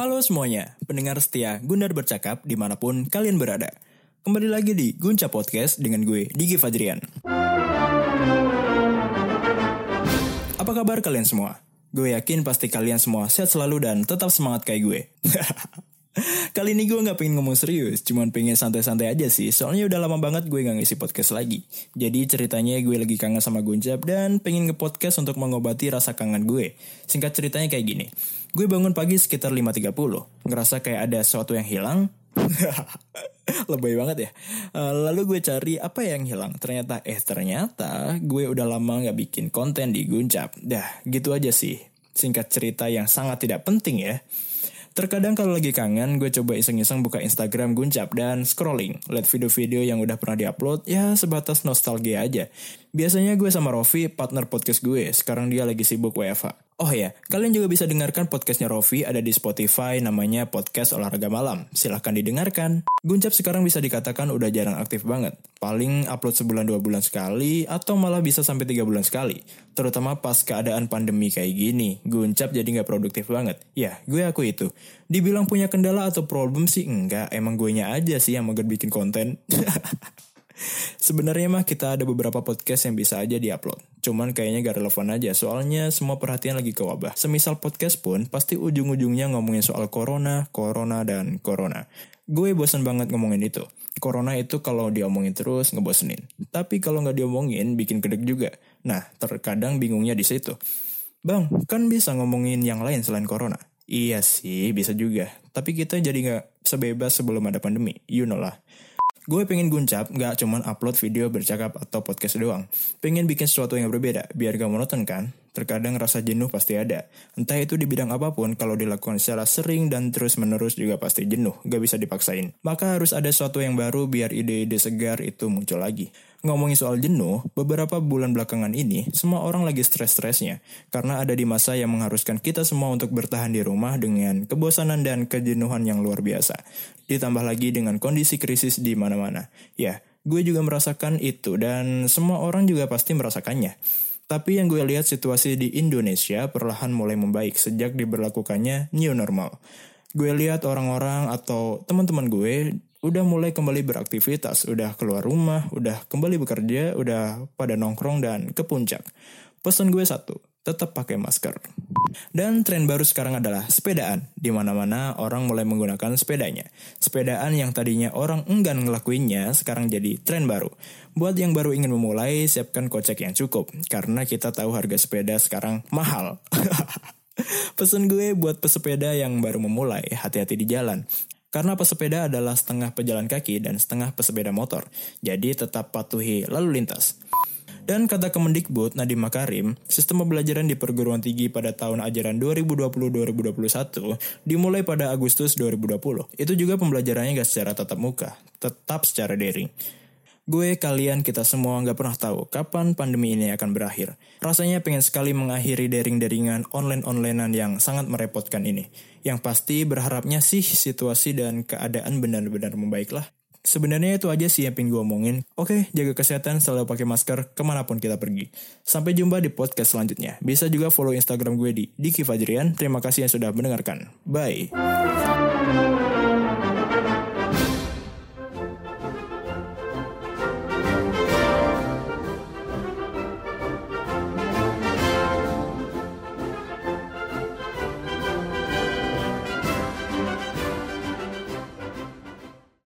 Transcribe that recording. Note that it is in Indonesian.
Halo semuanya, pendengar setia Gundar Bercakap di mana pun kalian berada. Kembali lagi di Gunca Podcast dengan gue, Digi Fadrian. Apa kabar kalian semua? Gue yakin pasti kalian semua sehat selalu dan tetap semangat kayak gue. Kali ini gue gak pengen ngomong serius, cuman pengen santai-santai aja sih. Soalnya udah lama banget gue gak ngisi podcast lagi. Jadi ceritanya gue lagi kangen sama Guncap dan pengen nge-podcast untuk mengobati rasa kangen gue. Singkat ceritanya kayak gini. Gue bangun pagi sekitar 5.30. Ngerasa kayak ada sesuatu yang hilang. Lebay banget ya. Eh, lalu gue cari apa yang hilang. Ternyata, eh ternyata gue udah lama gak bikin konten di Guncap. Dah, gitu aja sih. Singkat cerita yang sangat tidak penting ya. Terkadang kalau lagi kangen, gue coba iseng-iseng buka Instagram Guncap dan scrolling. Lihat video-video yang udah pernah diupload, ya sebatas nostalgia aja. Biasanya gue sama Rofi, partner podcast gue. Sekarang dia lagi sibuk WFH. Oh ya, kalian juga bisa dengarkan podcastnya Rofi ada di Spotify namanya Podcast Olahraga Malam. Silahkan didengarkan. Guncap sekarang bisa dikatakan udah jarang aktif banget. Paling upload sebulan dua bulan sekali atau malah bisa sampai tiga bulan sekali. Terutama pas keadaan pandemi kayak gini. Guncap jadi nggak produktif banget. Ya, gue aku itu. Dibilang punya kendala atau problem sih enggak. Emang gue nya aja sih yang mager bikin konten. Sebenarnya mah kita ada beberapa podcast yang bisa aja diupload. Cuman kayaknya gak relevan aja, soalnya semua perhatian lagi ke wabah. Semisal podcast pun, pasti ujung-ujungnya ngomongin soal corona, corona, dan corona. Gue bosan banget ngomongin itu. Corona itu kalau diomongin terus ngebosenin. Tapi kalau nggak diomongin, bikin kedek juga. Nah, terkadang bingungnya di situ. Bang, kan bisa ngomongin yang lain selain corona. Iya sih, bisa juga. Tapi kita jadi nggak sebebas sebelum ada pandemi. You know lah. Gue pengen guncap, gak cuman upload video bercakap atau podcast doang. Pengen bikin sesuatu yang berbeda, biar gak monoton kan? Terkadang rasa jenuh pasti ada. Entah itu di bidang apa pun, kalau dilakukan secara sering dan terus-menerus juga pasti jenuh, gak bisa dipaksain. Maka harus ada sesuatu yang baru biar ide-ide segar itu muncul lagi. Ngomongin soal jenuh, beberapa bulan belakangan ini, semua orang lagi stres-stresnya. Karena ada di masa yang mengharuskan kita semua untuk bertahan di rumah dengan kebosanan dan kejenuhan yang luar biasa. Ditambah lagi dengan kondisi krisis di mana-mana. Ya, gue juga merasakan itu dan semua orang juga pasti merasakannya. Tapi yang gue lihat situasi di Indonesia perlahan mulai membaik sejak diberlakukannya new normal. Gue lihat orang-orang atau teman-teman gue udah mulai kembali beraktivitas, udah keluar rumah, udah kembali bekerja, udah pada nongkrong dan ke puncak. Pesan gue satu, tetap pakai masker. Dan tren baru sekarang adalah sepedaan, di mana-mana orang mulai menggunakan sepedanya. Sepedaan yang tadinya orang enggan ngelakuinnya, sekarang jadi tren baru. Buat yang baru ingin memulai, siapkan kocek yang cukup, karena kita tahu harga sepeda sekarang mahal. Pesan gue buat pesepeda yang baru memulai, hati-hati di jalan. Karena pesepeda adalah setengah pejalan kaki dan setengah pesepeda motor, jadi tetap patuhi lalu lintas. Dan kata Kemendikbud Nadiem Makarim, sistem pembelajaran di perguruan tinggi pada tahun ajaran 2020-2021 dimulai pada Agustus 2020. Itu juga pembelajarannya gak secara tatap muka, tetap secara daring. Gue, kalian, kita semua nggak pernah tahu kapan pandemi ini akan berakhir. Rasanya pengen sekali mengakhiri daring-daringan online-onlinean yang sangat merepotkan ini. Yang pasti berharapnya sih situasi dan keadaan benar-benar membaiklah. Sebenarnya itu aja sih yang pengen gue omongin. Oke, jaga kesehatan, selalu pakai masker ke mana pun kita pergi. Sampai jumpa di podcast selanjutnya. Bisa juga follow Instagram gue di Diki Fajrian. Terima kasih yang sudah mendengarkan. Bye.